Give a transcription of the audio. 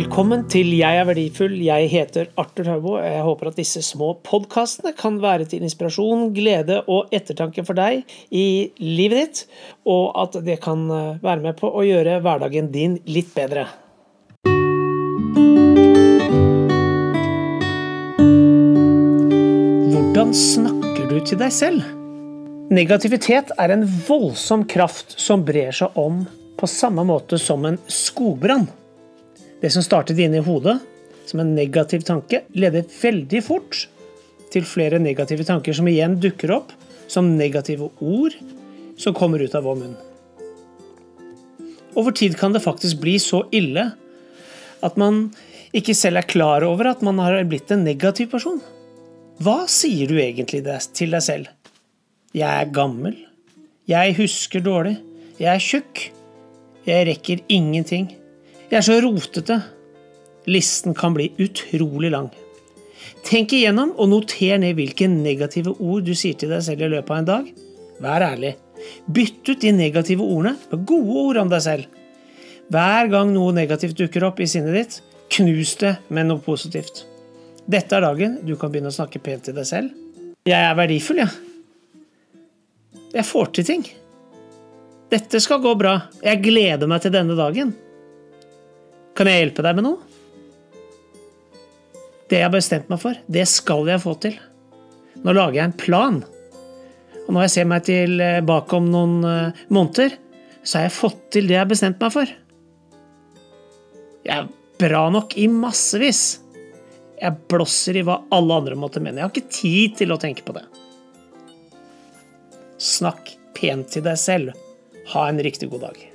Velkommen til Jeg er verdifull. Jeg heter Arthur Haubo. Jeg håper at disse små podkastene kan være til inspirasjon, glede og ettertanke for deg i livet ditt, og at det kan eh, være med på å gjøre hverdagen din litt bedre. Hvordan snakker du til deg selv? Negativitet er en voldsom kraft som brer seg om på samme måte som en skogbrann. Det som startet inne i hodet som en negativ tanke, leder veldig fort til flere negative tanker som igjen dukker opp som negative ord som kommer ut av vår munn. Over tid kan det faktisk bli så ille at man ikke selv er klar over at man har blitt en negativ person. Hva sier du egentlig til deg selv? Jeg er gammel. Jeg husker dårlig. Jeg er tjukk. Jeg rekker ingenting. Jeg er så rotete. Listen kan bli utrolig lang. Tenk igjennom og noter ned hvilke negative ord du sier til deg selv i løpet av en dag. Vær ærlig. Bytt ut de negative ordene med gode ord om deg selv. Hver gang noe negativt dukker opp i sinnet ditt, knus det med noe positivt. Dette er dagen du kan begynne å snakke pent til deg selv. Jeg er verdifull, jeg. Ja. Jeg får til ting. Dette skal gå bra. Jeg gleder meg til denne dagen. Kan jeg hjelpe deg med noe? Det jeg har bestemt meg for, det skal jeg få til. Nå lager jeg en plan. Og når jeg ser meg tilbake om noen eh, måneder, så har jeg fått til det jeg har bestemt meg for. Jeg er bra nok i massevis. Jeg blåser i hva alle andre måtte mene. Jeg har ikke tid til å tenke på det. Snakk pent til deg selv. Ha en riktig god dag.